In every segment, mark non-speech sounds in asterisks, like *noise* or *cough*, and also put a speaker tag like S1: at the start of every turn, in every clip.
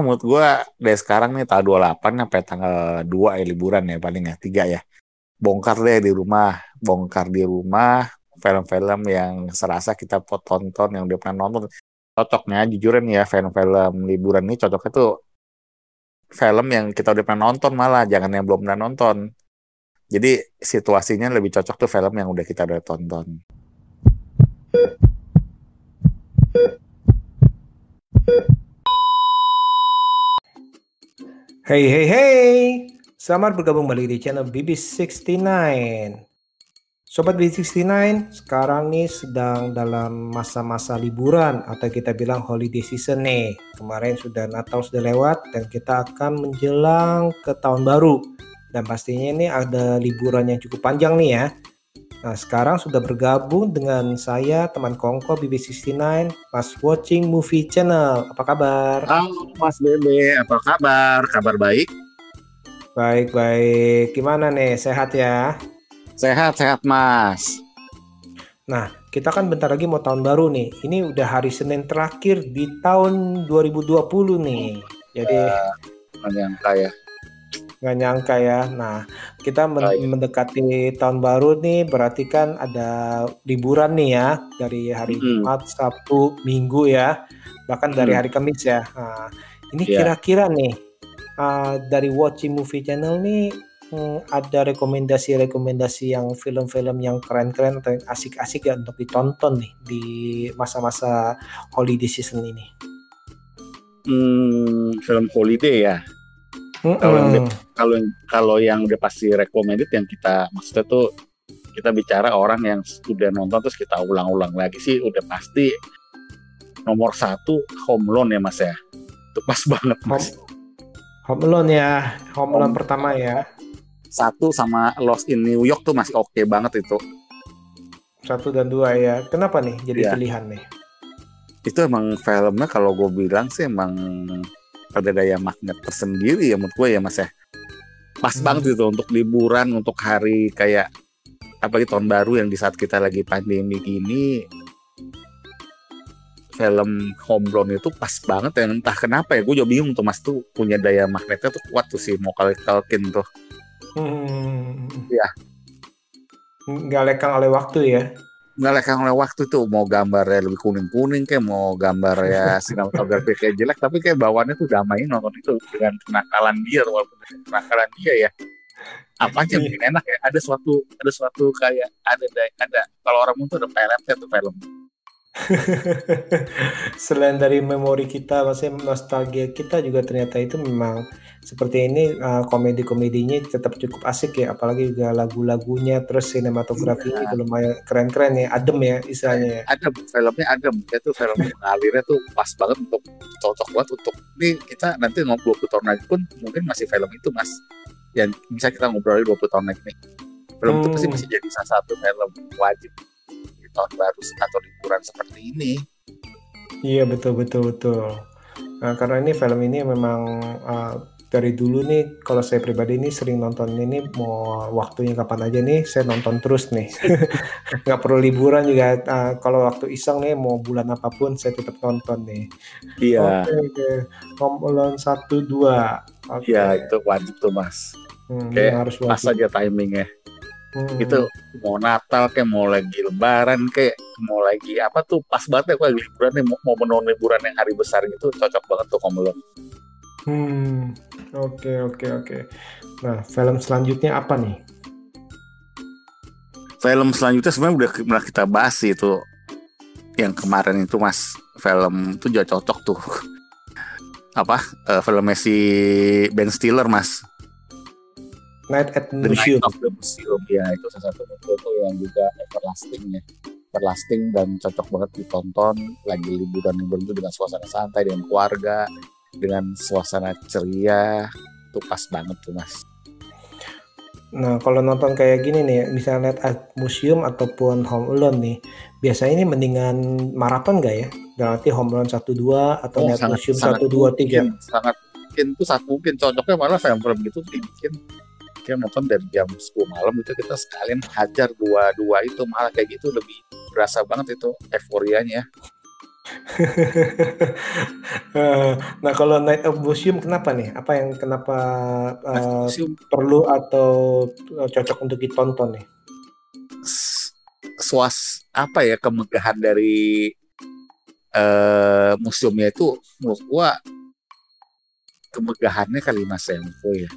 S1: menurut gue dari sekarang nih tanggal 28 sampai tanggal 2 ya liburan ya paling ya tiga ya. Bongkar deh di rumah bongkar di rumah film-film yang serasa kita tonton yang udah pernah nonton. Cocoknya jujuran ya film-film liburan ini cocoknya tuh film yang kita udah pernah nonton malah jangan yang belum pernah nonton. Jadi situasinya lebih cocok tuh film yang udah kita udah tonton
S2: Hey hey hey, selamat bergabung kembali di channel BB69. Sobat BB69, sekarang nih sedang dalam masa-masa liburan atau kita bilang holiday season nih. Kemarin sudah Natal sudah lewat dan kita akan menjelang ke tahun baru. Dan pastinya ini ada liburan yang cukup panjang nih ya. Nah, sekarang sudah bergabung dengan saya, teman Kongko BB69, Mas Watching Movie Channel. Apa kabar?
S1: Halo Mas Bebe, apa kabar? Kabar baik?
S2: Baik, baik. Gimana nih? Sehat ya?
S1: Sehat, sehat Mas.
S2: Nah, kita kan bentar lagi mau tahun baru nih. Ini udah hari Senin terakhir di tahun 2020 nih. Jadi...
S1: Uh, yang kaya
S2: nggak nyangka ya. Nah, kita men Baik. mendekati tahun baru nih, berarti kan ada liburan nih ya dari hari hmm. Jumat, Sabtu, Minggu ya, bahkan hmm. dari hari Kamis ya. Nah, ini iya. kira-kira nih uh, dari Watching Movie Channel nih hmm, ada rekomendasi-rekomendasi yang film-film yang keren-keren atau yang asik-asik ya untuk ditonton nih di masa-masa holiday season ini.
S1: Hmm, film holiday ya. Mm -hmm. Kalau yang kalau kalau yang udah pasti recommended yang kita maksudnya tuh kita bicara orang yang sudah nonton terus kita ulang-ulang lagi sih udah pasti nomor satu Home Loan ya mas ya? Itu pas *laughs* banget mas.
S2: Home, Home Loan ya Home, Loan pertama ya.
S1: Satu sama Lost in New York tuh masih oke okay banget itu.
S2: Satu dan dua ya. Kenapa nih jadi ya. pilihan nih?
S1: Itu emang filmnya kalau gue bilang sih emang ada daya magnet tersendiri ya menurut gue ya mas ya. Pas hmm. banget itu untuk liburan untuk hari kayak apalagi tahun baru yang di saat kita lagi pandemi gini. Film Home Run itu pas banget ya entah kenapa ya gue juga bingung tuh mas tuh punya daya magnetnya tuh kuat tuh sih mau kali kalkin tuh.
S2: Hmm. ya nggak lekang oleh waktu ya
S1: nggak lekang oleh waktu tuh mau gambarnya lebih kuning kuning kayak mau gambar ya *laughs* sinematografi kayak jelek tapi kayak bawaannya tuh damai nonton itu dengan kenakalan dia walaupun kenakalan dia ya. Apa aja yang enak ya ada suatu ada suatu kayak ada ada kalau orang itu ada peletnya tuh film *laughs*
S2: Selain dari memori kita, maksudnya nostalgia kita juga ternyata itu memang seperti ini uh, komedi-komedinya tetap cukup asik ya, apalagi juga lagu-lagunya terus sinematografinya iya. lumayan keren-keren ya, adem ya istilahnya. Ya.
S1: Adem, filmnya adem. Itu film mengalirnya tuh pas banget untuk cocok banget untuk ini kita nanti ngobrol 20 tahun lagi pun mungkin masih film itu mas. Yang bisa kita ngobrol 20 tahun lagi nih. Film hmm. itu pasti masih jadi salah satu film wajib tahun baru atau liburan seperti ini.
S2: Iya betul betul betul. Nah, karena ini film ini memang uh, dari dulu nih kalau saya pribadi ini sering nonton ini mau waktunya kapan aja nih saya nonton terus nih *laughs* nggak perlu liburan juga uh, kalau waktu iseng nih mau bulan apa pun saya tetap nonton nih
S1: iya oke
S2: okay, okay. satu dua
S1: iya okay. itu wajib tuh mas hmm, Kayak harus wajib. pas aja timingnya hmm. itu mau Natal kayak mau lagi Lebaran kayak mau lagi apa tuh pas banget ya lagi liburan nih mau, mau menonton liburan yang hari besar gitu cocok banget tuh Home
S2: Hmm, oke okay, oke okay, oke. Okay. Nah, film selanjutnya apa nih?
S1: Film selanjutnya sebenarnya udah pernah kita bahas sih itu yang kemarin itu mas film itu juga cocok tuh *laughs* apa uh, filmnya si Ben Stiller mas
S2: Night at the Museum.
S1: Night of the Museum ya itu salah satu foto yang juga everlasting ya everlasting dan cocok banget ditonton lagi liburan liburan itu dengan suasana santai dengan keluarga dengan suasana ceria itu pas banget tuh mas.
S2: Nah kalau nonton kayak gini nih misalnya Night at Museum ataupun Home Alone nih biasanya ini mendingan maraton gak ya? Berarti Home Alone satu dua atau oh, Night sangat, Museum satu dua tiga?
S1: Sangat mungkin tuh saat mungkin cocoknya malah film-film gitu dibikin kita nonton dari jam 10 malam itu kita sekalian hajar dua-dua itu malah kayak gitu lebih berasa banget itu euforianya *laughs*
S2: Eh, nah kalau Night of Museum kenapa nih? Apa yang kenapa uh, perlu atau eh, cocok untuk ditonton nih?
S1: Suas apa ya kemegahan dari uh, museumnya itu menurut gua kemegahannya kali mas Empo ya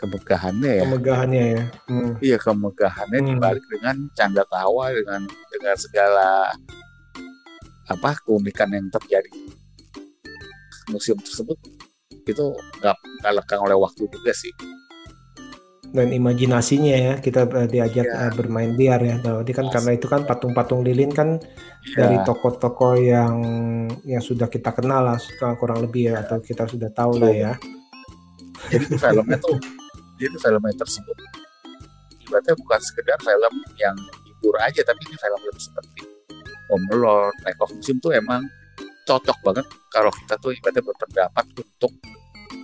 S1: kemegahannya ya
S2: kemegahannya ya
S1: hmm. iya kemegahannya hmm. dibalik dengan canda tawa dengan dengan segala apa keunikan yang terjadi museum tersebut itu nggak lekang oleh waktu juga sih
S2: dan imajinasinya ya kita eh, diajak ya. bermain liar ya jadi kan karena itu kan patung-patung lilin kan ya. dari toko-toko yang yang sudah kita kenal lah kurang lebih ya atau kita sudah tahu lah ya
S1: jadi *laughs* filmnya tuh jadi filmnya tersebut ibaratnya bukan sekedar film yang hibur aja tapi ini film yang seperti Home Alone, Night of Museum tuh emang cocok banget kalau kita tuh ibaratnya berpendapat untuk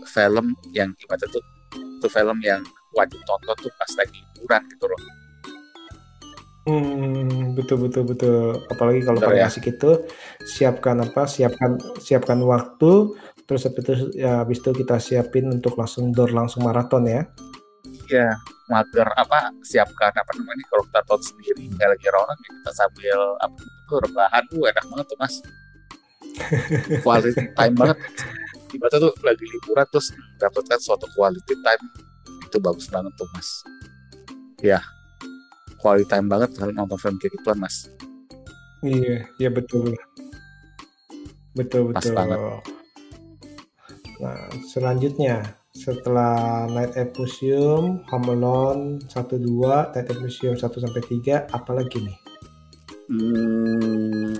S1: film yang ibaratnya tuh itu film yang wajib tonton tuh pas lagi liburan gitu loh.
S2: Hmm, betul betul betul. Apalagi kalau paling ya? asik itu siapkan apa? Siapkan siapkan waktu, terus habis itu ya habis itu kita siapin untuk langsung door langsung maraton ya.
S1: Iya, mager apa siapkan apa namanya kalau kita tonton sendiri nggak lagi orang ya kita sambil apa itu rebahan tuh enak banget tuh mas. *laughs* quality time banget. Tiba-tiba tuh lagi liburan terus dapatkan suatu quality time itu bagus banget tuh mas ya quality time banget kalau nonton film kayak gituan mas
S2: iya iya betul betul Pas betul banget. Nah selanjutnya setelah Night at Museum, Home Alone 1 2, Night at Museum 1 sampai 3, apa lagi nih? Hmm,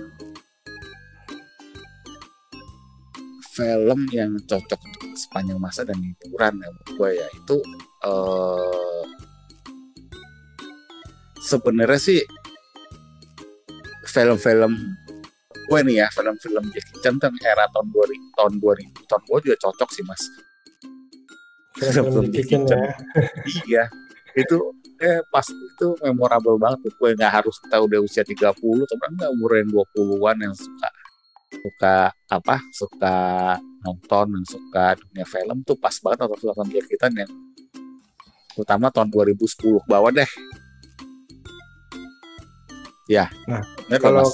S1: film yang cocok untuk sepanjang masa dan hiburan ya gue ya itu uh, sebenarnya sih film-film gue nih ya film-film Jackie Chan kan era tahun 2000 tahun 2000 tahun gue juga cocok sih mas.
S2: Film-film Jackie Chan ya. *laughs*
S1: iya. Itu eh pas itu memorable banget gue nggak harus kita udah usia 30 tapi enggak umur yang 20-an yang suka suka apa suka nonton dan suka dunia film tuh pas banget nonton film Jackie Chan yang terutama tahun 2010 bawah deh. Ya
S2: nah kalau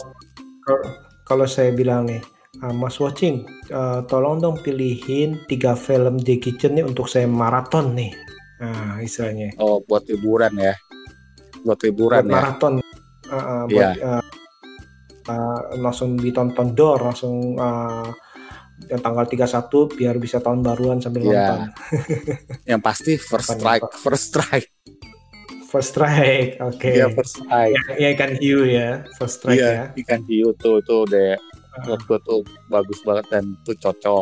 S2: kalau saya bilang nih uh, Mas Watching uh, tolong dong pilihin tiga film Jackie Chan nih untuk saya maraton nih nah istilahnya
S1: oh buat liburan ya buat liburan buat
S2: ya maraton uh, uh, buat yeah. uh, uh, langsung ditonton door langsung uh, yang tanggal 31 biar bisa tahun baruan sambil yeah. nonton. *laughs*
S1: yang pasti first strike, first strike.
S2: First strike, *laughs* oke. Okay.
S1: Iya first strike. Ya,
S2: ya ikan hiu ya, first strike
S1: yeah, ya. ikan hiu tuh tuh deh, uh. tuh bagus banget dan tuh cocok.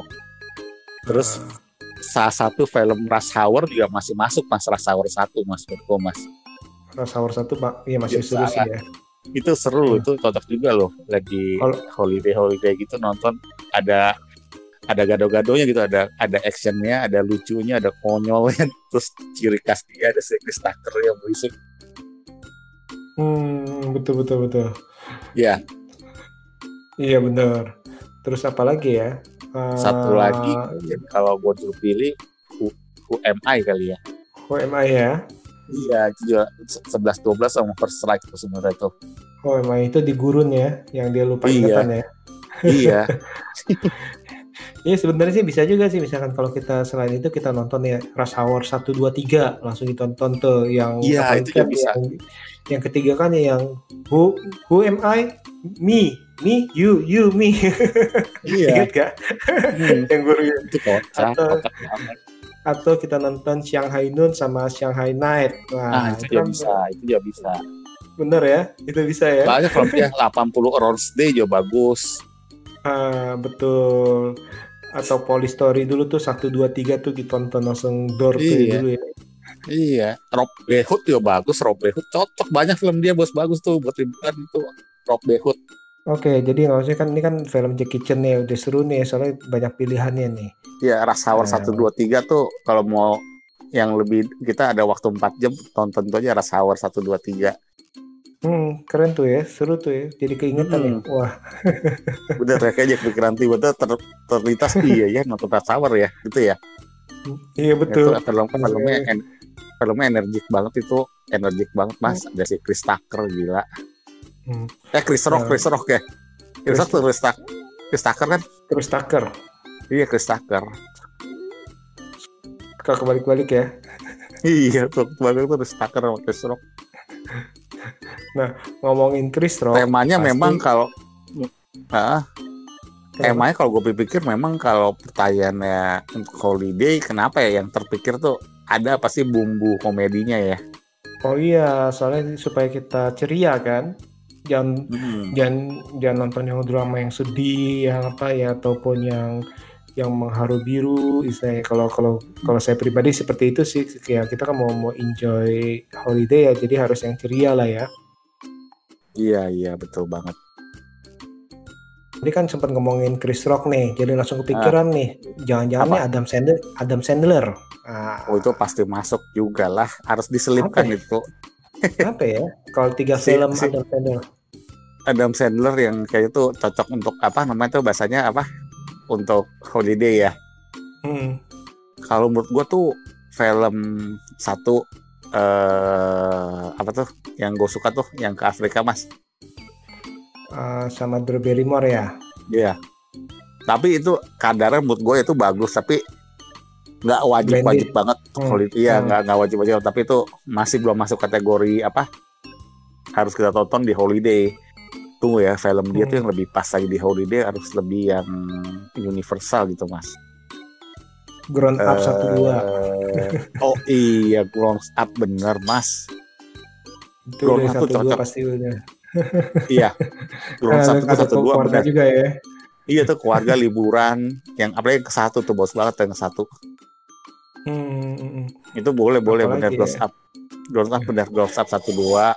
S1: Terus uh. salah satu film Rush Hour juga masih masuk mas Rush Hour satu mas menurutku mas.
S2: Rush Hour satu pak, iya masih seru sih ya.
S1: Itu seru, hmm. itu cocok juga loh. Lagi holiday holiday gitu nonton ada ada gado-gadonya gitu ada ada actionnya ada lucunya ada konyolnya *laughs* terus ciri khas dia ada Chris Tucker yang berisik.
S2: Hmm betul betul betul.
S1: Ya
S2: iya benar. Terus apa lagi ya?
S1: Uh, satu lagi jadi kalau buat lu pilih who, who am I kali ya?
S2: Who am I ya?
S1: Iya itu juga sebelas dua belas sama first strike itu sebenarnya itu
S2: Oh emang itu di gurun ya, yang dia lupa iya. ingatan ya.
S1: Iya. *laughs*
S2: Iya sebenarnya sih bisa juga sih misalkan kalau kita selain itu kita nonton ya Rush Hour 1 2 3 langsung ditonton tuh yang
S1: Iya, itu juga bisa.
S2: Yang, yang ketiga kan yang who who am I? Me, me, you, you, me.
S1: Iya. *laughs*
S2: Ingat gak? Hmm. *laughs* yang guru
S1: itu kocak, atau, kocak
S2: Atau kita nonton Shanghai Noon sama Shanghai Night.
S1: Nah, ah, itu, juga kan bisa, itu juga bisa.
S2: Bener ya, itu bisa ya.
S1: Soalnya filmnya *laughs* 80 Hours Day juga bagus.
S2: Ah, betul atau Story dulu tuh satu dua tiga tuh ditonton langsung door iya. dulu ya.
S1: Iya, Rob Behut juga bagus. Rob Behut cocok banyak film dia bos bagus tuh buat liburan itu. Rob Behut.
S2: Oke, jadi maksudnya kan ini kan film Jackie Chan nih udah seru nih soalnya banyak pilihannya nih.
S1: Iya, Rush Hour nah. satu dua tiga tuh kalau mau yang lebih kita ada waktu 4 jam tonton tuh aja Rush Hour satu dua tiga.
S2: Hmm, keren tuh ya, seru tuh ya. Jadi keingetan ya.
S1: Hmm.
S2: Wah, *laughs*
S1: Bener ya kayaknya kepikiran tiba-tiba ter, terlintas *laughs* iya ya nonton Rush Hour ya gitu ya.
S2: iya
S1: Itu
S2: betul.
S1: film filmnya en- filmnya energik banget itu, energik banget mas. Ada si Chris Tucker gila.
S2: Hmm.
S1: Eh Chris Rock,
S2: Nah.
S1: Chris Rock ya. Chris Rock tuh Chris Tucker. Chris Tucker kan?
S2: Terus Tucker,
S1: Iya Chris Tucker.
S2: kalau kebalik-balik ya. *laughs*
S1: Iya kemarin tuh Chris Tucker sama Chris Rock. *laughs*
S2: Ngomongin Chris Rock,
S1: Temanya
S2: pasti-
S1: memang kalau Ah, temanya kalau gue pikir memang kalau pertanyaannya holiday kenapa ya yang terpikir tuh ada pasti bumbu komedinya ya.
S2: Oh iya, soalnya supaya kita ceria kan. Jangan
S1: Hmm.
S2: jangan jangan nonton yang drama yang sedih yang apa ya ataupun yang yang mengharu biru istilahnya kalau kalau kalau saya pribadi seperti itu sih ya kita kan mau mau enjoy holiday ya jadi harus yang ceria lah ya
S1: Iya iya betul banget.
S2: Tadi kan sempat ngomongin Chris Rock nih jadi langsung kepikiran nih jangan-jangan nih Adam Sandler Adam Sandler Ah,
S1: Oh itu pasti masuk juga lah, harus diselipkan
S2: Apa ya?
S1: itu. *laughs*
S2: apa ya kalau tiga
S1: Si-
S2: film
S1: si-
S2: Adam Sandler
S1: Adam Sandler yang kayak itu cocok untuk apa namanya tuh bahasanya apa? Untuk holiday ya.
S2: Hmm.
S1: Kalau menurut gua tuh film satu eh apa tuh yang gue suka tuh yang ke Afrika mas.
S2: Ah, sama Drew Barrymore ya
S1: Iya. Tapi itu kadarnya menurut gue itu bagus tapi nggak wajib wajib banget
S2: Hmm,
S1: holiday.
S2: Hmm.
S1: nggak nggak wajib wajib tapi itu masih belum masuk kategori apa harus kita tonton di holiday. Tunggu ya film dia tuh
S2: Hmm.
S1: yang lebih pas lagi di holiday harus lebih yang universal gitu mas.
S2: Grown Up satu dua
S1: Eh, *laughs* oh iya grown up bener mas.
S2: itu
S1: Grown
S2: dari
S1: Up
S2: satu
S1: cocok.
S2: pasti udah *laughs*
S1: Iya. Grown
S2: Nah,
S1: up
S2: ada
S1: satu dua bener.
S2: juga ya
S1: Iya tuh keluarga liburan yang apalagi ke satu tuh bos banget yang ke satu.
S2: Hmm, hmm, hmm.
S1: itu boleh boleh benar
S2: ya?
S1: gross up gross up benar gross up satu dua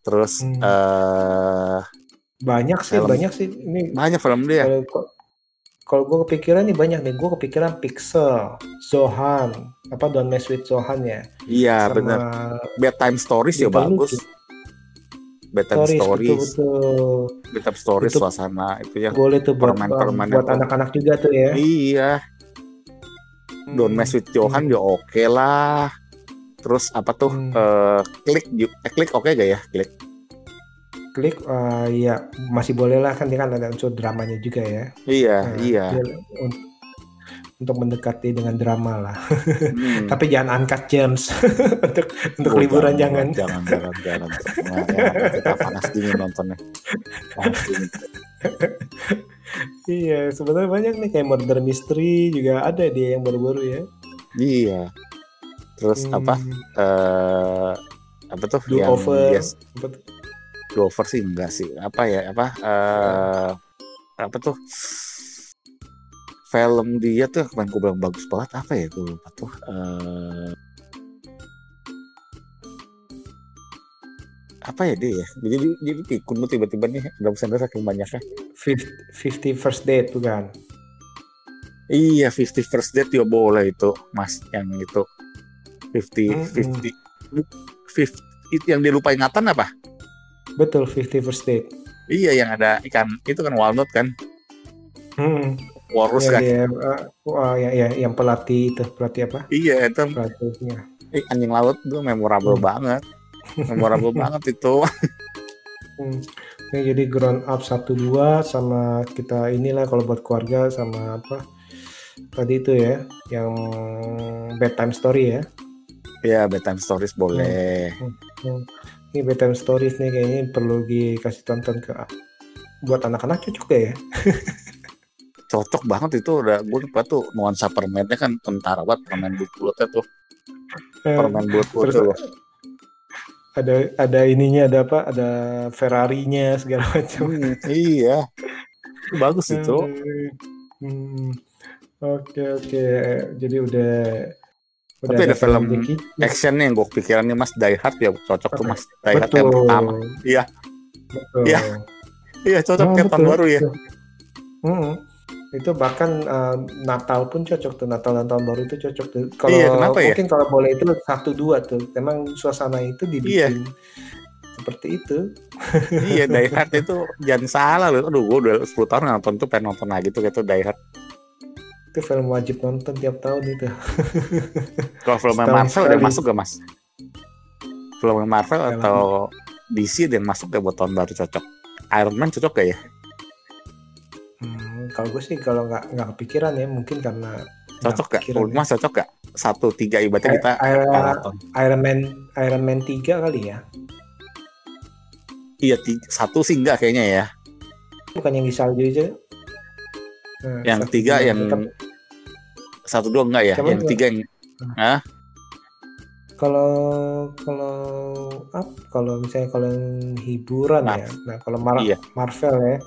S1: terus
S2: Hmm.
S1: eh
S2: banyak sih
S1: Film.
S2: banyak sih. Ini
S1: banyak film dia.
S2: kalau gue kepikiran nih banyak nih. Gue kepikiran Pixel Zohan. Apa Don't Mess with Zohan ya?
S1: Iya benar bedtime stories ya bagus. Bedtime
S2: Stories betul
S1: stories.
S2: betul
S1: bedtime stories
S2: Itu-
S1: suasana itu ya.
S2: boleh tuh buat
S1: Permen-permen
S2: buat
S1: yang-
S2: anak-anak juga tuh ya.
S1: Iya. Don't
S2: Hmm.
S1: Mess with Johan ya oke lah terus apa tuh
S2: Hmm.
S1: eh, klik eh, klik oke gak ya klik
S2: klik eh, ya masih boleh lah kan dia kan ada unsur dramanya juga ya
S1: iya
S2: Nah,
S1: iya
S2: untuk mendekati dengan drama lah
S1: Hmm.
S2: tapi jangan angkat James *laughs* untuk untuk
S1: Oh,
S2: liburan jangan,
S1: jangan jangan jangan, jangan. Nah, ya, kita panas dingin nontonnya panas dingin.
S2: Iya, sebenarnya banyak nih kayak murder mystery juga ada dia yang baru-baru ya.
S1: Iya. Terus
S2: Hmm,
S1: apa? eh apa tuh
S2: Do
S1: yang
S2: over.
S1: yes,
S2: apa tuh?
S1: do over sih enggak sih. Apa ya? Apa eh apa tuh? Film dia tuh kemarin gue bilang bagus banget apa ya gue lupa tuh eh apa ya dia ya jadi jadi pikun tuh tiba-tiba nih Adam Sandler saking banyaknya
S2: Fif- 50 first date bukan?
S1: iya 50 first date ya boleh itu mas yang itu 50
S2: Mm-mm.
S1: 50 50 itu yang dia lupa ingatan apa
S2: Betul 50 first date.
S1: Iya yang ada ikan itu kan walnut kan,
S2: Hmm.
S1: walrus
S2: Ya,
S1: kan.
S2: dia, uh, wah, ya, ya, yang pelatih itu pelatih apa?
S1: Iya itu
S2: Pelatihnya.
S1: eh, anjing laut tuh memorable
S2: Hmm.
S1: banget, *laughs* memorable banget itu.
S2: Hmm. Ini jadi ground up 1 2 sama kita inilah kalau buat keluarga sama apa? Tadi itu ya, yang bedtime story ya.
S1: Ya bedtime stories boleh.
S2: Hmm. Ini bedtime stories nih kayaknya perlu dikasih tonton ke buat anak-anak cocok ya. *laughs*
S1: Cocok banget itu udah gue lupa tuh nuansa permennya kan tentara banget permen bulat-bulatnya tuh
S2: Eh,
S1: permen
S2: terus
S1: tuh
S2: ada ada ininya ada apa? Ada Ferrarinya segala *laughs* macam.
S1: Hmm, iya bagus itu.
S2: Hmm. Oke oke. Jadi udah udah
S1: Tapi ada film
S2: Jackie.
S1: Actionnya yang gue pikiran nih mas Die Hard ya cocok tuh mas Die Hard yang pertama. Iya. Iya, Iya cocok kayak tahun baru ya.
S2: Mm-mm. Itu bahkan eh, Natal pun cocok tuh Natal dan tahun baru itu cocok tuh. Kalau
S1: Iya, kenapa ya?
S2: mungkin kalau boleh itu satu dua tuh. Memang suasana itu dibikin seperti itu.
S1: iya Die *laughs* Hard itu jangan salah loh. Aduh, gue udah 10 tahun nonton tuh pengen nonton lagi tuh gitu Die Hard.
S2: Itu film wajib nonton tiap tahun itu. *laughs*
S1: Kalau film Marvel udah masuk gak mas? Film Marvel Film atau DC yang masuk gak buat tahun baru cocok? Iron Man cocok gak ya?
S2: Hmm, kalau gue sih kalau nggak nggak kepikiran ya mungkin karena
S1: cocok gak? Menurut mas cocok gak? Satu tiga ibaratnya kita
S2: Iron, Iron Man Iron Man tiga kali ya?
S1: Iya, tiga, satu sih enggak kayaknya ya.
S2: Bukan yang di salju aja.
S1: Nah, yang tiga yang tetap... satu dua enggak ya? Coba yang tiga yang
S2: nah. Kalau kalau apa? Kalau misalnya kalau yang hiburan Mar ya. Nah, kalau Mar iya. Marvel ya.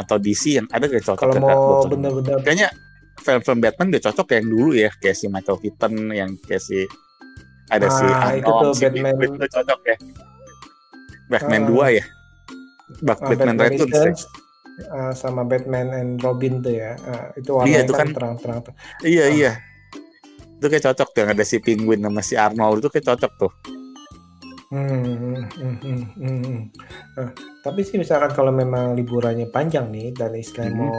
S1: Atau DC yang ada kayak cocok.
S2: Kalau mau bener-bener
S1: kayaknya film-film Batman udah cocok yang dulu ya, kayak si Michael Keaton yang kayak si ada ah, si
S2: tuh si Batman
S1: itu cocok ya. Batman uh, 2 ya? Bak uh, Batman, Batman Returns.
S2: Uh, sama Batman and Robin tuh ya. Uh, itu warnanya iya, itu kan terang-terang.
S1: Iya, uh. iya. Itu kayak cocok tuh yang ada si Penguin sama si Arnold itu kayak cocok tuh.
S2: Hmm, hmm, hmm, hmm, hmm. Nah, tapi sih misalkan kalau memang liburannya panjang nih dan istilahnya hmm.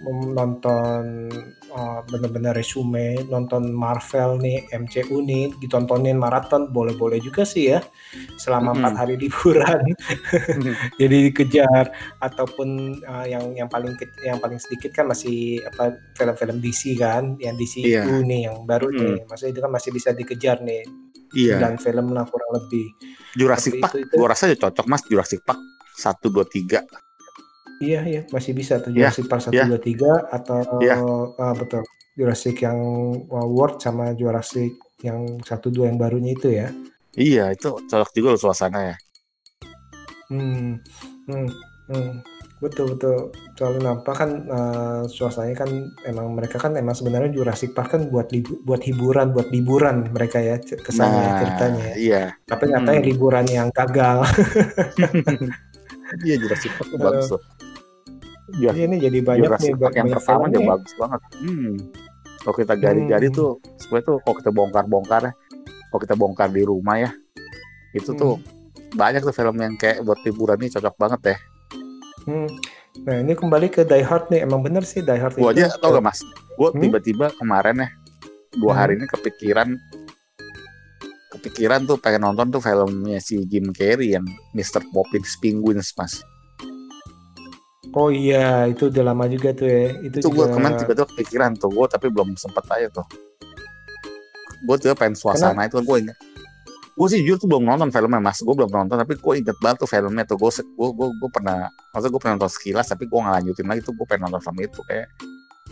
S2: mau nonton uh, bener-bener resume, nonton Marvel nih, MCU nih, ditontonin maraton boleh-boleh juga sih ya selama empat hmm. hari *laughs* liburan. Hmm. Jadi dikejar ataupun uh, yang yang paling yang paling sedikit kan masih apa film-film DC kan, yang DCU yeah. nih yang baru hmm. nih, maksudnya itu kan masih bisa dikejar nih
S1: Iya.
S2: Dan film lah kurang lebih.
S1: Jurassic Park, itu, itu. gua rasa cocok mas Jurassic Park satu dua tiga.
S2: Iya iya masih bisa tuh iya, Jurassic yeah, Park satu yeah. dua tiga atau yeah. uh, betul Jurassic yang World sama Jurassic yang satu dua yang barunya itu ya.
S1: Iya itu cocok juga loh suasana ya.
S2: Hmm, hmm, hmm betul betul soalnya nampak kan uh, suasananya kan emang mereka kan emang sebenarnya Jurassic Park kan buat libu, buat hiburan buat liburan mereka ya kesannya nah, ceritanya ya.
S1: iya
S2: tapi katanya hmm. liburan yang gagal
S1: iya Jurassic Park uh, bagus loh
S2: ya, iya ini jadi banyak
S1: Jurassic nih Park yang pertama dia bagus banget hmm. kalau kita gali-gali hmm. tuh sebenarnya tuh kalau kita bongkar-bongkar ya kalau kita bongkar di rumah ya itu hmm. tuh banyak tuh film yang kayak buat liburan ini cocok banget ya
S2: Hmm. Nah ini kembali ke Die Hard nih, emang bener sih Die Hard
S1: gua itu. aja tau gak mas, gue hmm? tiba-tiba kemarin ya dua hmm. hari ini kepikiran kepikiran tuh pengen nonton tuh filmnya si Jim Carrey yang Mr. Poppins Penguins mas.
S2: Oh iya, itu udah lama juga tuh ya. Itu,
S1: itu juga... gue kemarin tiba-tiba kepikiran tuh, gue tapi belum sempet aja tuh. Gue tuh pengen suasana Kenapa? itu gue ingat gue sih jujur tuh belum nonton filmnya mas gue belum nonton tapi gue inget banget tuh filmnya tuh gue gue gue, gue pernah maksudnya gue pernah nonton sekilas tapi gue nggak lanjutin lagi tuh gue pengen nonton film itu kayak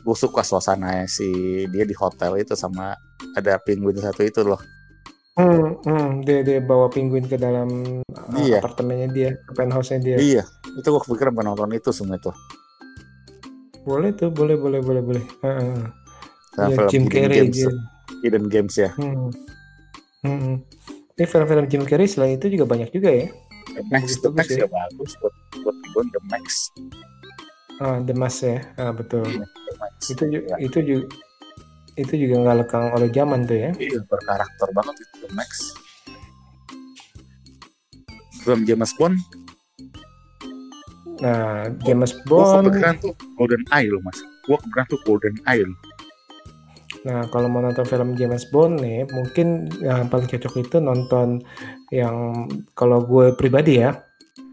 S1: gue suka suasana si dia di hotel itu sama ada penguin satu itu loh
S2: Hmm, hmm, dia dia bawa penguin ke dalam uh, iya. apartemennya dia, ke penthouse-nya dia.
S1: Iya, itu gue kepikiran pengen nonton itu semua itu.
S2: Boleh tuh, boleh, boleh, boleh, boleh. Uh,
S1: uh. ya, Jim Carrey, Games, Hidden Games ya.
S2: Hmm. Hmm. Ini film-film Jim Carrey selain itu juga banyak juga ya.
S1: Max, The Max ya. bagus buat buat ribuan The Max.
S2: Ah, The Max ya, ah, betul. Iya, Max. Itu juga, itu juga itu juga nggak lekang oleh zaman tuh ya.
S1: Iya, berkarakter banget itu The Max. Film James Bond.
S2: Nah, James Bond. Gue
S1: kepikiran tuh Golden Eye loh mas. Gue kepikiran tuh Golden Eye loh
S2: Nah, kalau mau nonton film James Bond nih, mungkin yang paling cocok itu nonton yang kalau gue pribadi ya,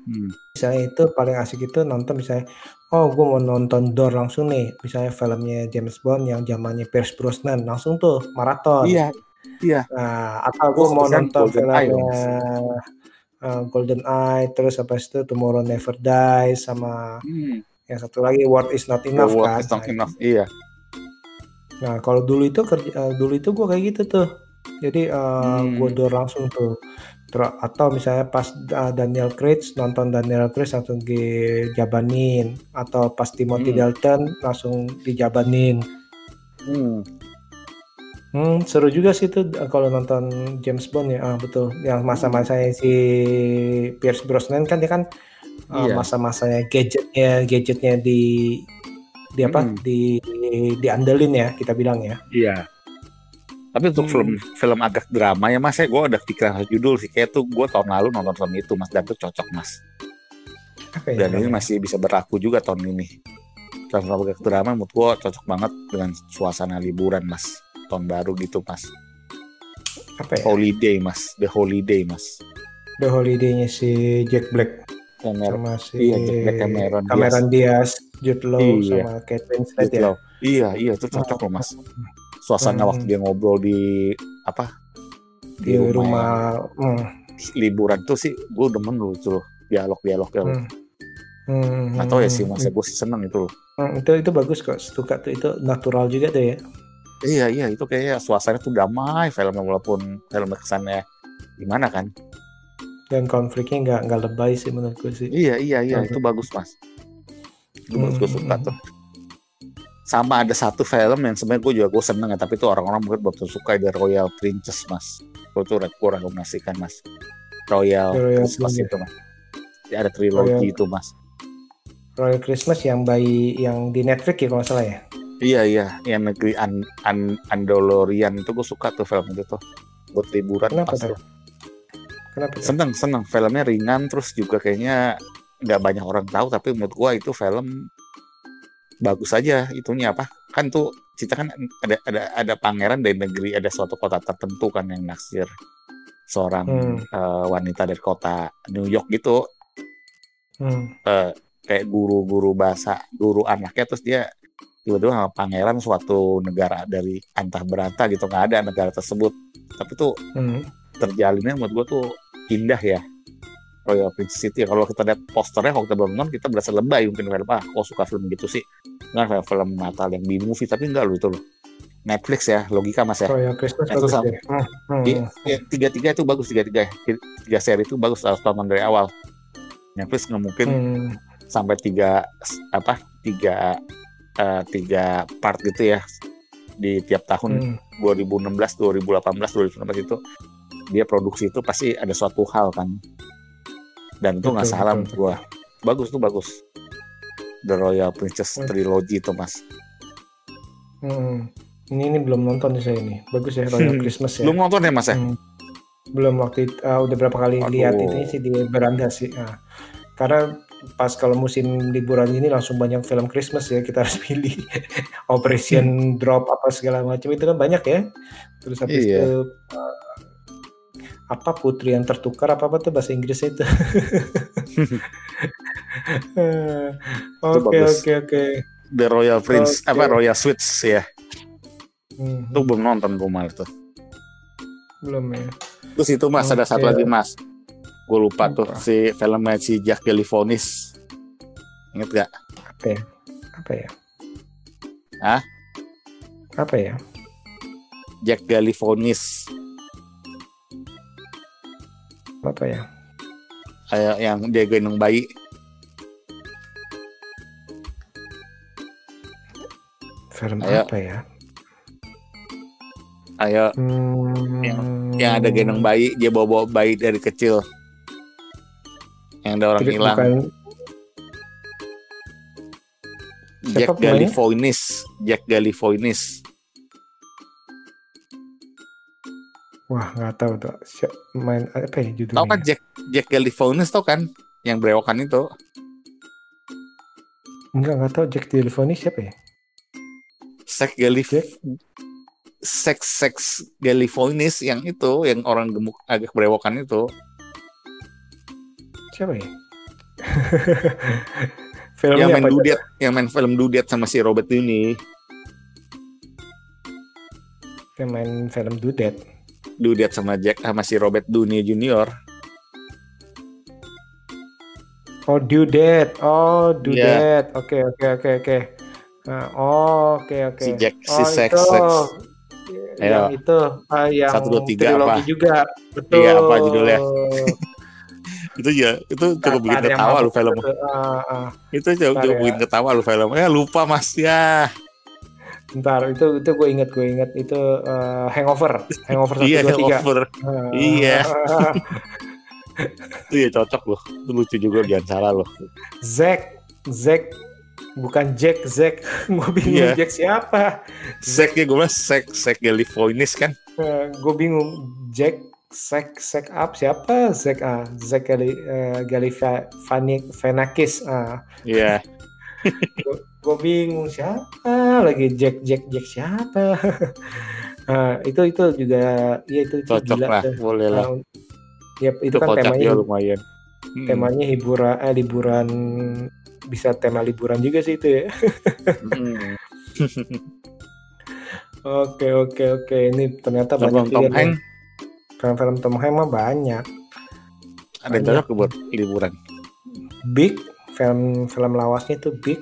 S2: hmm. misalnya itu paling asik itu nonton misalnya, oh gue mau nonton Door langsung nih, misalnya filmnya James Bond yang zamannya Pierce Brosnan, langsung tuh maraton.
S1: Iya, iya.
S2: Nah, atau gue mau nonton filmnya uh, Golden Eye, terus apa itu Tomorrow Never Dies sama hmm. yang satu lagi What Is Not Enough
S1: The
S2: kan.
S1: Is not nah, enough. Iya.
S2: Nah, kalau dulu itu kerja uh, dulu itu gue kayak gitu tuh. Jadi uh, hmm. gue door langsung tuh. Ter atau misalnya pas uh, Daniel Craig nonton Daniel Craig langsung dijabanin atau pas Timothy hmm. Dalton langsung dijabanin. Hmm. Hmm, seru juga sih tuh kalau nonton James Bond ya. Ah, betul. Yang masa-masa si Pierce Brosnan kan dia kan uh, masa-masanya gadgetnya gadgetnya di di apa hmm. di diandelin ya kita bilang ya
S1: iya Tapi untuk
S2: Hmm.
S1: film film agak drama ya mas, ya gue ada pikiran judul sih. Kayak tuh gue tahun lalu nonton film itu mas, dan tuh cocok mas.
S2: Apa ya?
S1: Dan ini masih bisa berlaku juga tahun ini. Film agak drama menurut gue cocok banget dengan suasana liburan mas. Tahun baru gitu mas.
S2: apa ya?
S1: Holiday mas, The Holiday mas.
S2: The Holiday-nya si Jack Black
S1: Mer-
S2: sama si
S1: iya, Jack Black, Cameron Diaz.
S2: Cameron Diaz, Jude Law
S1: Iya.
S2: sama Kate Winslet
S1: Jude
S2: ya.
S1: Iya, iya itu cocok loh mas. Suasana
S2: Hmm.
S1: waktu dia ngobrol di apa?
S2: Di rumah, hmm,
S1: liburan tuh sih gue demen loh itu loh dialog-dialog ya.
S2: hmm, hmm,
S1: tahu ya sih
S2: hmm,
S1: mas, gue sih seneng itu loh.
S2: hmm, itu itu bagus kok, suka tuh itu natural juga tuh ya.
S1: Iya iya itu kayaknya suasananya tuh damai filmnya walaupun film kesannya gimana kan?
S2: Dan konfliknya nggak nggak lebay sih menurut gue sih.
S1: Iya iya iya
S2: Hmm.
S1: itu bagus mas. Itu
S2: Hmm,
S1: bagus gue suka tuh. Sama ada satu film yang sebenarnya gue juga gue seneng ya tapi itu orang-orang mungkin belum suka The Royal Princess mas. Gue tuh gue rekomendasikan mas. Royal,
S2: Royal
S1: Christmas
S2: Princess.
S1: itu mas. Ya, ada trilogi
S2: Royal-
S1: itu mas.
S2: Royal Christmas yang bayi yang di Netflix ya kalau salah ya.
S1: Iya iya yang negeri An An Andalorian itu gue suka tuh film itu tuh buat liburan
S2: Kenapa
S1: pas
S2: tuh? Kenapa?
S1: seneng seneng filmnya ringan terus juga kayaknya nggak banyak orang tahu tapi menurut gua itu film bagus aja itunya apa kan tuh cerita kan ada ada ada pangeran dari negeri ada suatu kota tertentu kan yang naksir seorang
S2: Hmm.
S1: eh, wanita dari kota New York gitu
S2: Hmm.
S1: eh, kayak guru-guru bahasa guru anaknya terus dia tiba-tiba sama pangeran suatu negara dari antah berantah gitu nggak ada negara tersebut tapi tuh
S2: Hmm.
S1: Terjalinnya menurut gue tuh indah ya. Royal Princess itu ya kalau kita lihat posternya kalau kita belum nonton kita berasa lebay mungkin film ah kok suka film gitu sih. Nggak film film Natal yang B movie tapi enggak loh itu loh. Netflix ya logika mas ya.
S2: Christmas
S1: Itu
S2: bagus
S1: sama-
S2: deh. Hmm.
S1: Iya, ya, tiga tiga itu bagus tiga tiga tiga seri itu bagus harus tonton dari awal. Netflix nggak mungkin
S2: Hmm.
S1: sampai tiga apa tiga eh, tiga part gitu ya di tiap tahun.
S2: Hmm.
S1: 2016 2018 2019 itu dia produksi itu pasti ada suatu hal kan dan itu nggak salah menurut gua bagus tuh bagus The Royal Princess
S2: Hmm.
S1: Trilogy itu mas
S2: Hmm. Ini ini belum nonton saya ini. Bagus ya Royal
S1: Hmm.
S2: Christmas ya.
S1: belum nonton ya mas ya
S2: Hmm. Belum waktu itu, ah, udah berapa kali
S1: Waduh.
S2: lihat ini sih di beranda sih. Nah, karena pas kalau musim liburan ini langsung banyak film Christmas ya kita harus *laughs* pilih Operation Drop apa segala macam itu kan banyak ya. Terus habis
S1: Iya.
S2: itu uh, apa putri yang tertukar apa apa tuh bahasa Inggrisnya itu. *laughs* Eh, Oke oke oke.
S1: The Royal Prince
S2: Oke.
S1: apa Royal Suites ya
S2: Hmm,
S1: itu belum nonton gue malah tuh
S2: belum ya.
S1: terus itu mas ada satu lagi mas gue lupa tuh
S2: Apa?
S1: si filmnya si Jack Galifianakis inget gak
S2: Apa ya? Apa ya?
S1: Hah?
S2: Apa ya?
S1: Jack Galifianakis
S2: Apa ya?
S1: kayak yang dia gendong bayi
S2: Film
S1: Ayo.
S2: apa ya?
S1: ayo
S2: Hmm,
S1: yang ada gendong bayi dia bawa bawa bayi dari kecil yang ada orang
S2: Tidak,
S1: hilang
S2: bukan
S1: Jack? Galifianakis Jack Galifianakis
S2: Wah nggak tahu tuh Siap- main apa ya judulnya?
S1: tau kan Jack Jack Galifianakis tau kan yang berewokan itu
S2: Enggak nggak tahu Jack Galifianakis siapa ya?
S1: Sex Galif
S2: Jack?
S1: Sex Sex Galifianakis yang itu yang orang gemuk agak berewokan itu
S2: Siapa ya? *laughs* Filmnya
S1: yang main dudet yang main film dudet sama si Robert Downey
S2: Yang main film Dudet.
S1: Dudet sama Jack sama si Robert Downey Junior
S2: Oh Dudet. Oh
S1: Iya.
S2: Dudet. Oke oke oke oke. Nah, oh oke oke.
S1: Si Jack- si
S2: oh,
S1: Sex-
S2: itu.
S1: Sex.
S2: Yang itu ah, yang
S1: Satu, dua, tiga apa?
S2: juga. Betul.
S1: Iya, apa judulnya? *laughs* itu ya itu cukup bikin ketawa lu film
S2: itu. Ah, ah.
S1: itu cukup, cukup
S2: ya.
S1: bikin ketawa lu film ya lupa mas ya
S2: Bentar, itu itu gue inget gue inget itu eh, Hangover, Hangover *laughs* satu
S1: iya
S2: dua tiga. Ah,
S1: Iya. *laughs* itu ya cocok loh. Itu lucu juga jangan salah loh.
S2: Zack Zack. Bukan Jack Zack. *laughs* Gue bingung
S1: Iya.
S2: Jack siapa.
S1: Zack ya gue bilang Zack Zack Galifianakis kan?
S2: Gue bingung. Jack Zack Zack up siapa? Zack ah Zack Gali uh, Galifianakis ah.
S1: Iya
S2: gue bingung siapa lagi? Jack Jack Jack siapa? *laughs* Ah, itu itu juga ya itu,
S1: cocok
S2: gila
S1: lah
S2: tuh.
S1: boleh lah.
S2: Ah, ya itu,
S1: itu
S2: kan temanya
S1: ya lumayan. Hmm.
S2: temanya hiburan eh, liburan bisa tema liburan juga sih itu ya.
S1: Hmm. *laughs*
S2: oke oke oke. Ini ternyata
S1: Film
S2: banyak
S1: Tom
S2: juga
S1: Hanks.
S2: Film-film Tom Hanks mah banyak.
S1: Ada yang cocok buat liburan?
S2: Big film film lawasnya itu Big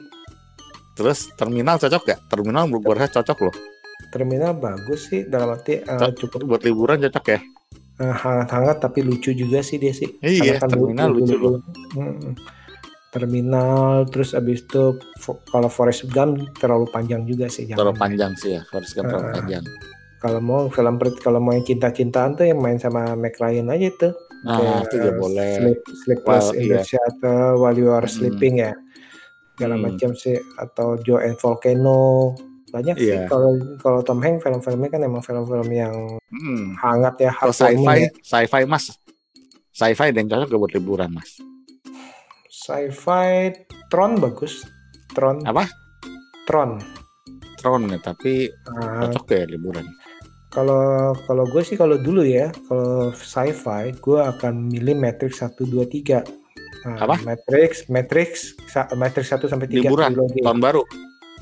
S1: terus terminal cocok gak terminal menurut gue rasa cocok loh
S2: terminal bagus sih dalam arti eh,
S1: Cocok.
S2: cukup
S1: buat liburan cocok ya
S2: eh, hangat-hangat tapi lucu juga sih dia sih
S1: iya
S2: Karena kan
S1: terminal lucu loh
S2: Mm-mm. terminal terus abis itu fo- kalau Forest Gump terlalu panjang juga sih jangan.
S1: terlalu panjang sih ya Forrest Gump terlalu
S2: Ah.
S1: panjang
S2: kalau mau film kalau mau yang cinta-cintaan tuh yang main sama Mac Ryan aja tuh
S1: nah
S2: Kayak,
S1: itu juga boleh
S2: Sleep, Sleepless
S1: Well,
S2: in the
S1: iya.
S2: Shelter While You Are
S1: Hmm.
S2: Sleeping ya segala
S1: Hmm.
S2: macam sih atau Joe and Volcano. Banyak sih
S1: Iya.
S2: kalau kalau Tom Hanks film-filmnya kan emang film-film yang
S1: hmm.
S2: hangat ya heartwarming
S1: sci-fi
S2: ya.
S1: sci-fi mas. Sci-fi dan cocok buat liburan mas?
S2: Sci-fi Tron bagus. Tron.
S1: Apa?
S2: Tron.
S1: Tron ya tapi
S2: Nah,
S1: cocok ya liburan?
S2: Kalau kalau gue sih kalau dulu ya kalau sci-fi gue akan milih Matrix 1 2 3 Nah,
S1: Apa?
S2: Matrix Matrix Matrix 1 sampai 3
S1: liburan tahun baru.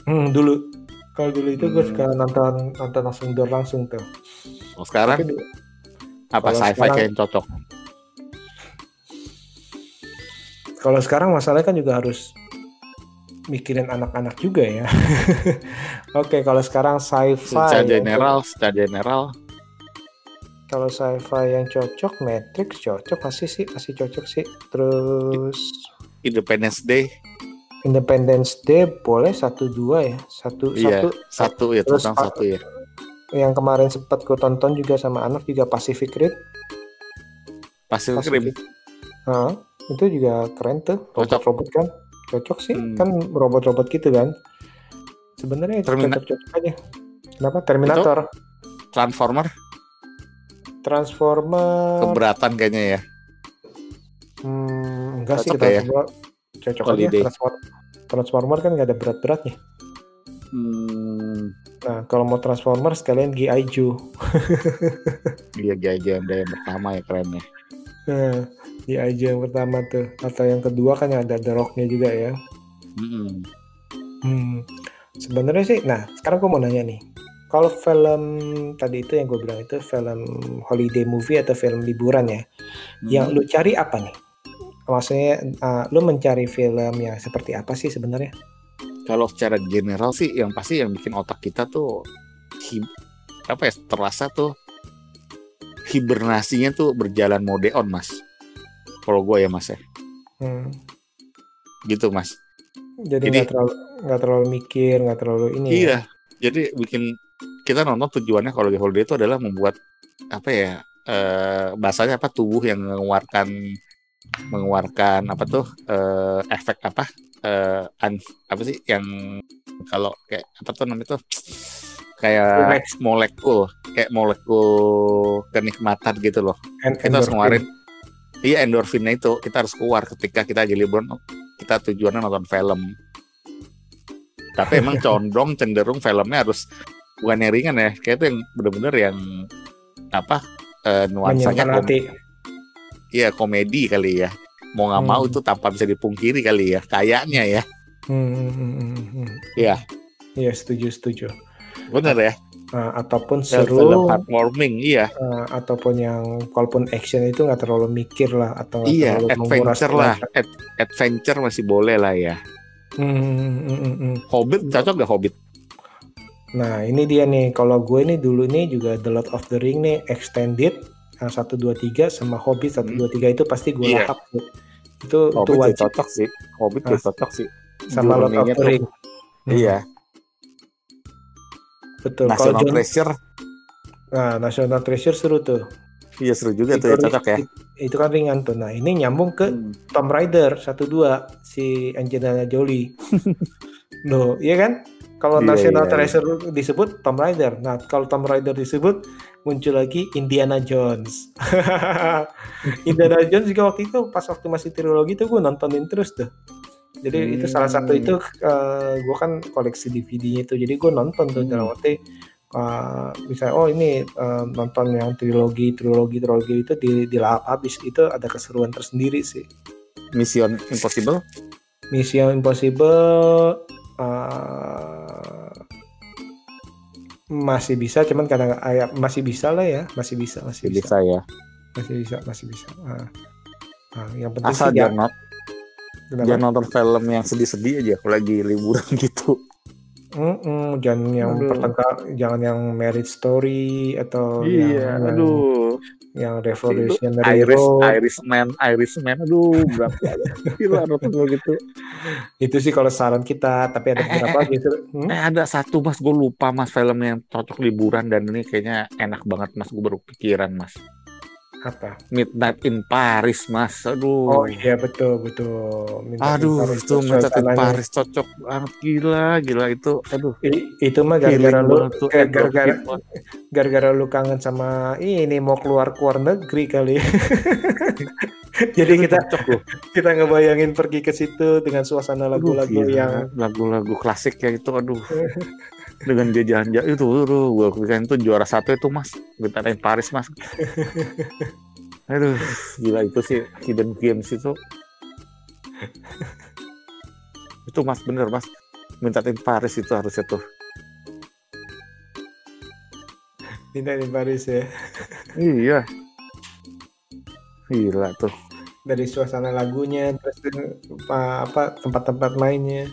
S2: Hmm, dulu. Kalau dulu itu gue
S1: Hmm.
S2: suka nonton nonton langsung door langsung tuh.
S1: Oh, sekarang?
S2: Tapi
S1: apa sci-fi kayak yang cocok?
S2: Kalau sekarang masalahnya kan juga harus mikirin anak-anak juga ya. *laughs* Oke kalau sekarang sci-fi
S1: secara general secara general
S2: Kalau sci-fi yang cocok, Matrix cocok pasti sih, pasti cocok sih. Terus
S1: Independence Day
S2: Independence Day boleh satu dua ya, satu
S1: iya
S2: satu.
S1: satu ya
S2: Terus
S1: tentang satu ya
S2: Yang kemarin sempat gue tonton juga sama anak juga Pacific Rim.
S1: Pacific Rim.
S2: Hah, itu juga keren tuh.
S1: Cocok.
S2: Robot-robot kan, cocok sih.
S1: Hmm.
S2: Kan robot-robot gitu kan. Sebenarnya itu
S1: Termina-
S2: cocok-cocok aja. Kenapa? Terminator,
S1: Transformer
S2: Transformer.
S1: keberatan kayaknya ya
S2: Hmm, enggak sih
S1: Cocok ya?
S2: Transformer. Cocok aja. Transformer. Transformer kan nggak ada berat-beratnya.
S1: hmm,
S2: Nah, kalau mau Transformer sekalian G.I. Joe. *laughs*
S1: dia gaya yang pertama ya kerennya
S2: Nah, G.I. Joe yang pertama tuh. Atau yang kedua kan yang ada The Rock-nya juga ya.
S1: Mm-mm.
S2: Hmm. Sebenarnya sih, nah sekarang gue mau nanya nih. Kalau film tadi itu yang gue bilang itu film holiday movie atau film liburan ya. Yang
S1: Hmm.
S2: lu cari apa nih? Maksudnya uh, lu mencari film yang seperti apa sih sebenarnya?
S1: kalau secara general sih yang pasti yang bikin otak kita tuh hib- apa ya terasa tuh hibernasinya tuh berjalan mode on mas kalau gue ya mas ya
S2: Hmm.
S1: gitu mas
S2: Jadi
S1: Jadi-
S2: nggak terlalu nggak terlalu mikir, nggak terlalu ini. ya.
S1: iya jadi bikin kita nonton tujuannya kalau di holiday itu adalah membuat apa ya eh, bahasanya apa tubuh yang mengeluarkan mengeluarkan apa tuh eh, efek apa eh, an- apa sih yang kalau kayak apa tuh namanya tuh kayak
S2: Relax.
S1: molekul kayak molekul kenikmatan gitu loh
S2: En-
S1: kita harus
S2: endorphin.
S1: ngeluarin iya endorfinnya itu kita harus keluar ketika kita lagi liburan kita tujuannya nonton film tapi emang *laughs* condong cenderung filmnya harus bukan yang ringan ya kayak itu yang bener-bener yang apa eh, nuansanya kom-
S2: hati.
S1: iya komedi kali ya mau nggak
S2: Hmm.
S1: mau itu tanpa bisa dipungkiri kali ya kayaknya ya
S2: Hmm, hmm, hmm, hmm, hmm.
S1: Iya.
S2: Iya setuju setuju.
S1: bener ya
S2: Nah, ataupun
S1: film
S2: seru,
S1: heartwarming iya
S2: eh, ataupun yang kalaupun action itu nggak terlalu mikir lah atau
S1: iya
S2: terlalu
S1: adventure lah. Ad- adventure masih boleh lah ya
S2: hmm, hmm, hmm, hmm, hmm.
S1: Hobbit cocok gak Hobbit
S2: Nah ini dia nih. Kalau gue nih dulu nih juga The Lord of the Ring nih extended yang satu dua tiga sama Hobbit satu
S1: Hmm.
S2: dua tiga itu pasti gue
S1: Iya.
S2: lahap. tuh. Itu itu
S1: Hobbit ya
S2: wajib
S1: cocok sih Hobbit
S2: Mas-
S1: cocok sih
S2: sama Lord of the Ring. Hmm,
S1: iya
S2: Betul. Kalau
S1: National
S2: John,
S1: Treasure
S2: nah National Treasure seru tuh.
S1: Iya seru juga tuh ya,
S2: Itu-
S1: cocok ya.
S2: Itu kan ringan tuh. Nah, ini nyambung ke
S1: Hmm.
S2: Tomb Raider 1-2 si Angelina Jolie. *laughs* Loh, iya kan? Kalau
S1: Iya,
S2: National
S1: iya,
S2: Treasure disebut Tomb Raider. Nah, kalau Tomb Raider disebut muncul lagi Indiana Jones. *laughs* Indiana Jones juga waktu itu pas waktu masih trilogi tuh gue nontonin terus tuh. Jadi itu salah satu
S1: Hmm.
S2: itu gue kan koleksi DVD-nya itu. Jadi gue nonton tuh
S1: Hmm.
S2: dalam arti uh, misalnya oh ini uh, nonton yang trilogi trilogi trilogi itu di dilahap habis itu ada keseruan tersendiri sih.
S1: Mission Impossible.
S2: Mission Impossible uh, masih bisa cuman kadang ah, masih bisa lah ya masih bisa masih
S1: Jadi
S2: bisa
S1: saya
S2: masih bisa masih bisa Ah. Ah, yang penting
S1: asal
S2: sih
S1: jangan,
S2: ya,
S1: jangan nonton film yang sedih-sedih aja kalau lagi liburan *laughs* gitu.
S2: Mm-mm, jangan yang
S1: Aduh.
S2: pertengkar jangan yang marriage story atau
S1: iya,
S2: yang,
S1: aduh.
S2: yang revolutionary
S1: Iris,
S2: road
S1: Irishman, Irishman, aduh, berat banget. Gila nonton gitu.
S2: itu sih kalau saran kita tapi ada beberapa gitu Hmm?
S1: Eh ada satu mas, gue lupa mas film yang cocok liburan dan ini kayaknya enak banget mas, gue baru pikiran mas.
S2: Apa
S1: Midnight in Paris mas, aduh.
S2: oh iya betul betul Minta
S1: Aduh,
S2: Paris
S1: itu Midnight in. Paris cocok banget gila, gila itu. Aduh,
S2: I- itu mah gara-gara lu gara-gara gara-gara lu kangen sama ini mau keluar keluar negeri kali. *laughs* Jadi
S1: Itu
S2: kita
S1: cocok loh.
S2: kita ngebayangin pergi ke situ dengan suasana lagu-lagu yang
S1: lagu-lagu klasik ya itu, aduh. *laughs* Dengan dia jalan-jalan itu, aduh, gue pikir itu juara satu itu mas, Midnight in Paris mas. *laughs* Aduh, gila itu sih hidden games itu. itu mas bener mas, Midnight in Paris itu harusnya tuh.
S2: minta di Paris ya.
S1: Iya. Gila tuh.
S2: Dari suasana lagunya terus apa, apa tempat-tempat mainnya.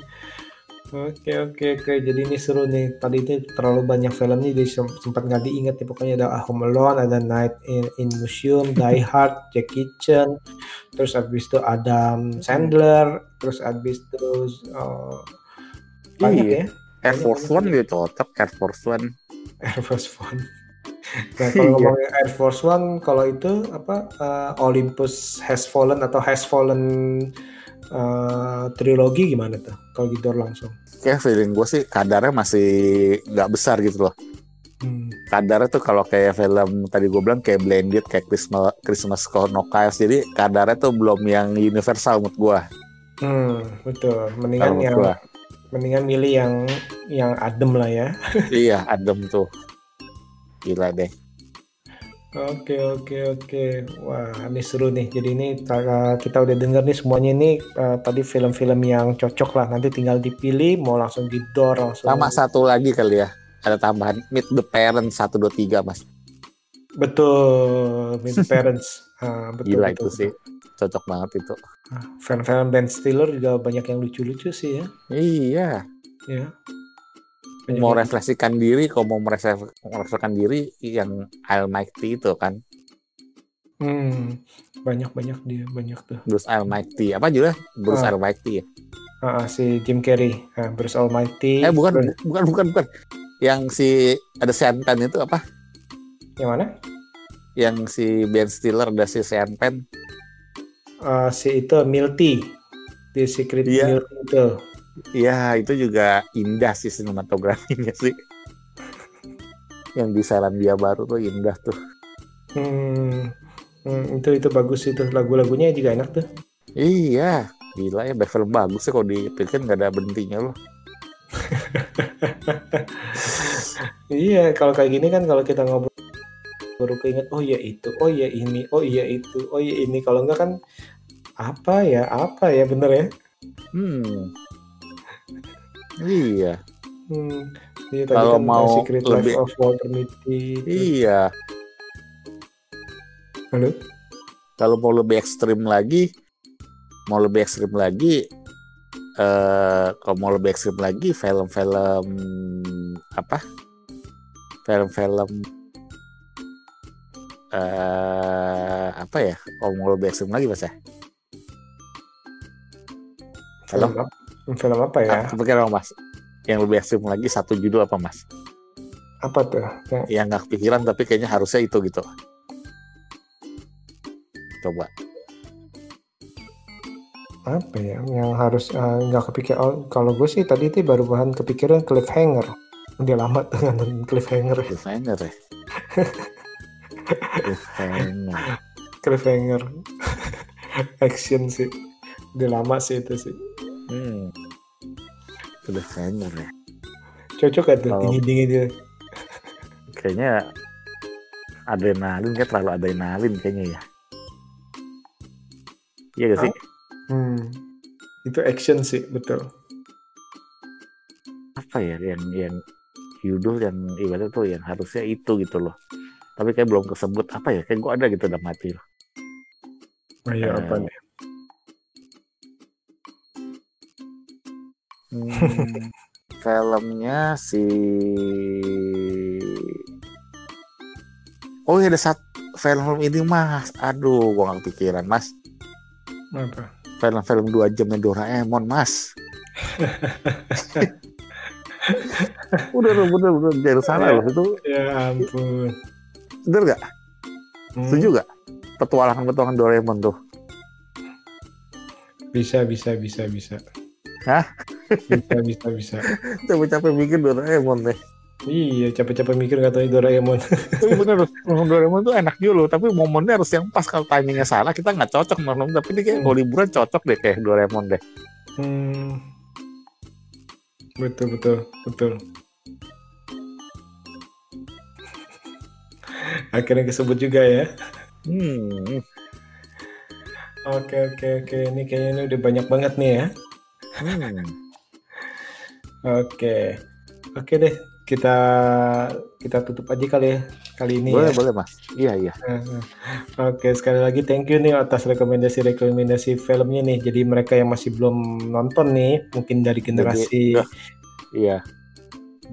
S2: Oke oke oke. Jadi ini seru nih. Tadi itu terlalu banyak filmnya jadi sem- sempat nggak diingat nih. Pokoknya ada Home Alone ada Night in, in Museum Die Hard Jackie Chan terus abis itu Adam Sandler. Terus abis itu uh, banyak
S1: Iya.
S2: ya.
S1: Air Force One dia cocok, Air Force One.
S2: Air Force One. Nah kalau
S1: Iya.
S2: ngomongin Air Force One kalau itu apa uh, Olympus Has Fallen atau Has Fallen uh, trilogi gimana tuh kalau gitu langsung
S1: Kayak feeling gue sih kadarnya masih nggak besar gitu loh.
S2: Hmm.
S1: kadarnya tuh kalau kayak film tadi gue bilang kayak blended kayak Christmas Christmas No jadi kadarnya tuh belum yang universal menurut gue
S2: Hmm, betul. Mendingan yang
S1: gue
S2: mendingan milih yang yang adem lah ya.
S1: iya adem tuh gila deh
S2: Oke, oke, oke. Wah, ini seru nih. Jadi ini uh, kita udah denger nih semuanya ini uh, tadi film-film yang cocok lah. Nanti tinggal dipilih mau langsung didor langsung.
S1: sama satu lagi kali ya ada tambahan Meet the Parents 1, 2, 3 mas
S2: Betul, Meet the Parents. *laughs* Ah, betul,
S1: gila
S2: betul,
S1: itu sih cocok banget itu.
S2: Ah, Film-film Ben Stiller juga banyak yang lucu-lucu sih ya.
S1: iya
S2: Ya.
S1: Mau
S2: yang-
S1: refleksikan diri kalau mau merefleks- merefleksikan diri yang Almighty itu kan
S2: Hmm, banyak-banyak dia, banyak tuh.
S1: Bruce Almighty apa juga Bruce
S2: Ah.
S1: Almighty ya
S2: Ah, si Jim Carrey, ah, Bruce Almighty.
S1: eh bukan
S2: Terus-
S1: bukan bukan bukan yang si ada Sean Penn itu apa
S2: Yang mana?
S1: yang si Ben Stiller ada si Sean Penn
S2: Uh, si itu Milty di Secret
S1: Iya.
S2: Milty itu
S1: Iya itu juga indah sih sinematografinya *laughs* sih. Yang di Selandia Baru tuh indah tuh.
S2: Hmm, hmm, itu itu bagus itu. Lagu-lagunya juga enak tuh.
S1: Iya gila ya film bagus sih kalau dipikir nggak ada berhentinya loh. *laughs*
S2: Iya kalau kayak gini kan kalau kita ngobrol baru keinget oh iya itu oh iya ini oh iya itu oh iya ini. Kalau enggak kan apa ya apa ya bener ya?
S1: Hmm iya.
S2: Hmm, iya, tadi
S1: Kalau
S2: kan
S1: mau
S2: Secret
S1: lebih-
S2: Life of Walter Mitty
S1: iya.
S2: Halo?
S1: Kalau mau lebih ekstrim lagi mau lebih ekstrim lagi eh kalau mau lebih ekstrim lagi film-film apa? Film-film eh apa ya? Kalau mau lebih ekstrim lagi mas ya? Halo?
S2: film film apa ya?
S1: Apa kepikiran mas yang lebih ekstrim lagi satu judul apa mas?
S2: Apa tuh? Yang
S1: yang nggak kepikiran tapi kayaknya harusnya itu gitu. Coba.
S2: Apa ya? Yang harus eh, nggak kepikir oh, kalau gue sih tadi itu baru bahan kepikiran cliffhanger. Udah lama tuh nonton cliffhanger
S1: cliffhanger ya? Cliffhanger. *laughs*
S2: Cliffhanger. *laughs* Action sih. Udah lama sih itu sih
S1: hmm. cliffhanger ya.
S2: Cocok gak tuh?
S1: Kalau-
S2: dingin dingin dia. *laughs*
S1: Kayaknya adrenalin kayak terlalu adrenalin kayaknya ya. Iya gak sih?
S2: Hmm. itu action sih betul.
S1: Apa ya yang yang judul yang ibaratnya tuh yang harusnya itu gitu loh. Tapi kayak belum kesebut apa ya kayak gue ada gitu udah mati loh
S2: oh iya
S1: Eh,
S2: apa nih
S1: Hmm, filmnya si Oh iya ada satu film ini mas. Aduh gua gak kepikiran mas.
S2: Apa?
S1: Film-film dua jamnya Doraemon mas. *laughs* Udah udah bener bener Jangan salah loh itu.
S2: Ya ampun.
S1: Bener gak?
S2: Hmm,
S1: Setuju gak? Petualangan-petualangan Doraemon tuh.
S2: Bisa bisa bisa bisa.
S1: Hah?
S2: Bisa bisa bisa.
S1: Capek-capek bikin Doraemon deh.
S2: Iya capek-capek mikir katanya Doraemon.
S1: Tapi bener film Doraemon tuh enak juga loh Tapi momennya harus yang pas. Kalau timingnya salah kita nggak cocok nonton Tapi ini kayak kalau liburan cocok deh kayak Doraemon deh.
S2: Hmm. betul betul betul. *laughs* Akhirnya kesebut juga ya.
S1: Hmm,
S2: oke oke oke. Ini kayaknya ini udah banyak banget nih ya.
S1: Hmm.
S2: Oke, oke deh kita kita tutup aja kali ya kali ini
S1: boleh
S2: ya.
S1: boleh mas iya iya
S2: Oke sekali lagi thank you nih atas rekomendasi-rekomendasi filmnya nih. Jadi mereka yang masih belum nonton nih, mungkin dari generasi
S1: udah. iya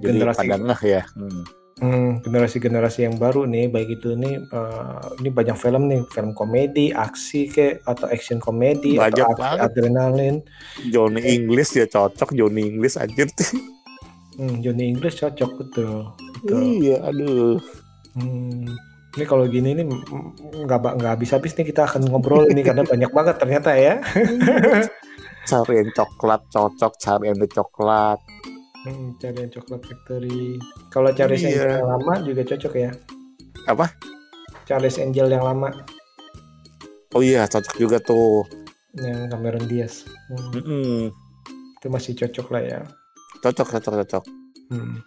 S1: jadi
S2: Generasi-
S1: pada ngeh ya hmm.
S2: Hmm, generasi-generasi yang baru nih, baik itu nih eh, ini banyak film nih, film komedi, aksi ke atau action komedi
S1: Banyak
S2: atau aksi
S1: banget.
S2: adrenalin.
S1: Johnny English ya cocok Johnny English anjir *laughs*
S2: Hmm, Johnny English cocok betul. betul.
S1: iya aduh
S2: Hmm, ini kalau gini nih mm, nggak ba- nggak habis-habis nih kita akan ngobrol ini karena banyak banget ternyata ya. *laughs*
S1: cari yang coklat cocok cari yang coklat
S2: Hmm, cari yang coklat factory. Kalau Charles
S1: Iya.
S2: Angel yang lama juga cocok ya.
S1: apa
S2: Charles Angel yang lama
S1: oh iya cocok juga tuh
S2: yang Cameron Diaz. Hmm,
S1: Mm-mm.
S2: itu masih cocok lah ya.
S1: cocok cocok cocok
S2: Hmm.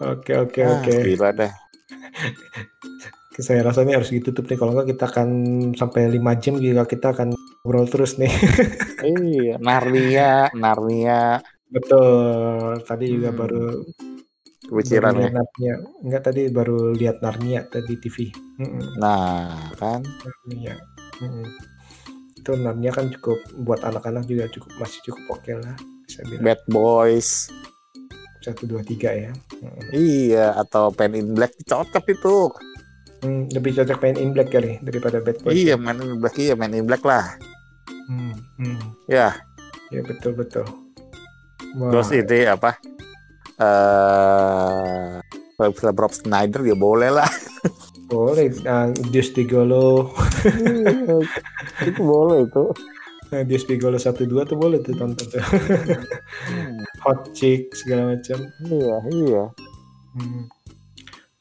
S2: Oke oke
S1: Ah,
S2: oke.
S1: gila deh *laughs*
S2: Saya rasa ini harus ditutup nih kalau nggak kita akan sampai 5 jam juga kita akan ngobrol terus nih. *laughs*
S1: iya Narnia Narnia
S2: Betul. Tadi juga
S1: Hmm.
S2: baru
S1: kepikiran
S2: baru
S1: ya
S2: lihat Narnia. Enggak tadi baru lihat Narnia tadi TV. Mm-mm.
S1: nah kan
S2: Narnia. Mm-mm. Itu Narnia kan cukup buat anak-anak juga cukup masih cukup oke lah. Bisa bilang
S1: Bad Boys
S2: satu dua tiga ya. Mm-mm.
S1: iya atau Pen in Black cocok itu
S2: Hmm, lebih cocok main in black kali daripada Bad Boys.
S1: iya Man in Black iya Man in Black lah
S2: Hmm, hmm.
S1: ya
S2: Ya betul betul. Wah,
S1: terus ini apa eh film Rob Snyder ya boleh lah
S2: boleh. Nah, Dios Pigolo,
S1: itu boleh itu
S2: nah, Dios Pigolo satu dua tuh boleh tuh tonton tuh. Hot Chick segala macam.
S1: iya iya
S2: Hmm.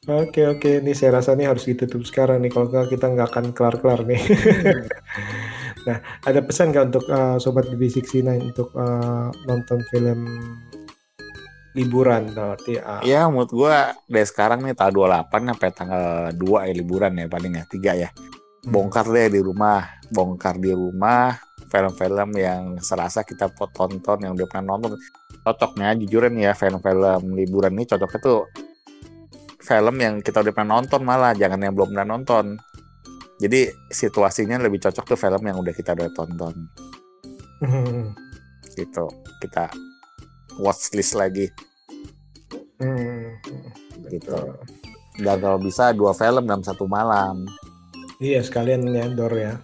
S2: Oke oke, ini saya rasa nih harus ditutup sekarang nih. Kalau nggak kita nggak akan kelar-kelar nih. *laughs* nah, ada pesan nggak untuk uh, sobat BB69 untuk uh, nonton film liburan? Berarti uh,
S1: ya menurut gua dari sekarang nih tanggal 28 sampai tanggal 2 ya liburan ya paling ya tiga ya.
S2: Hmm,
S1: bongkar deh di rumah bongkar di rumah film-film yang serasa kita tonton yang udah pernah nonton. Cocoknya jujuran ya film-film liburan ini cocoknya tuh film yang kita udah pernah nonton malah jangan yang belum pernah nonton jadi situasinya lebih cocok tuh film yang udah kita udah tonton.
S2: Hmm, *laughs*
S1: gitu. Kita watch list lagi.
S2: Hmm,
S1: Gitu. dan kalau bisa dua film dalam satu malam.
S2: Iya sekalian ya Dor ya.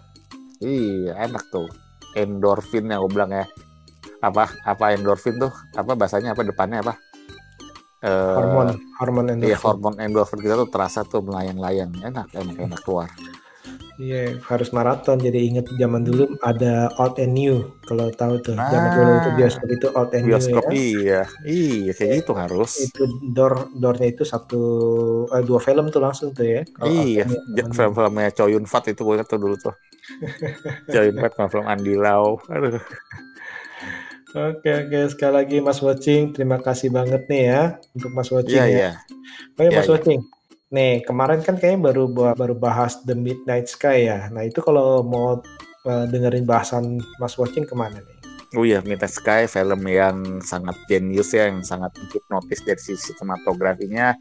S1: iya enak tuh. Endorfin yang gue bilang ya. Apa apa endorfin tuh? Apa bahasanya? Apa depannya apa? Eh,
S2: Hormon hormon
S1: iya
S2: endorfin.
S1: hormon endorfin kita tuh terasa tuh melayang-layang. Enak enak enak keluar
S2: Iya, harus maraton. Jadi inget zaman dulu ada old and new. Kalau tahu tuh, zaman dulu itu
S1: Nah,
S2: bioskop itu old and
S1: bioskop
S2: new ya.
S1: iya. Iya, kayak gitu harus.
S2: Itu door doornya itu satu eh, dua film tuh langsung tuh ya.
S1: Iya, film-filmnya Chow Yun Fat itu gue tuh dulu tuh. Chow Yun Fat sama film Andi Lau. Aduh.
S2: Oke oke sekali lagi Mas Watching terima kasih banget nih ya untuk Mas Watching
S1: Iya,
S2: ya.
S1: iya.
S2: Oh ya
S1: Iya,
S2: Mas
S1: iya.
S2: Watching. Nih kemarin kan kayaknya baru baru bahas The Midnight Sky ya. Nah itu kalau mau eh, dengerin bahasan Mas Watching ke mana nih?
S1: Oh iya, Midnight Sky film yang sangat jenius ya, yang sangat hipnotis dari sisi sinematografinya.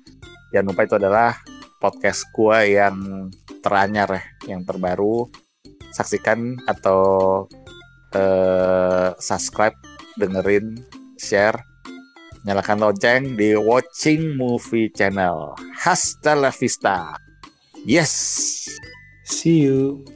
S1: Jangan lupa itu adalah podcast gua yang teranyar ya, yang terbaru. Saksikan atau eh, subscribe, dengerin, share, nyalakan lonceng di Watching Movie Channel. Hasta la vista. Yes.
S2: See you.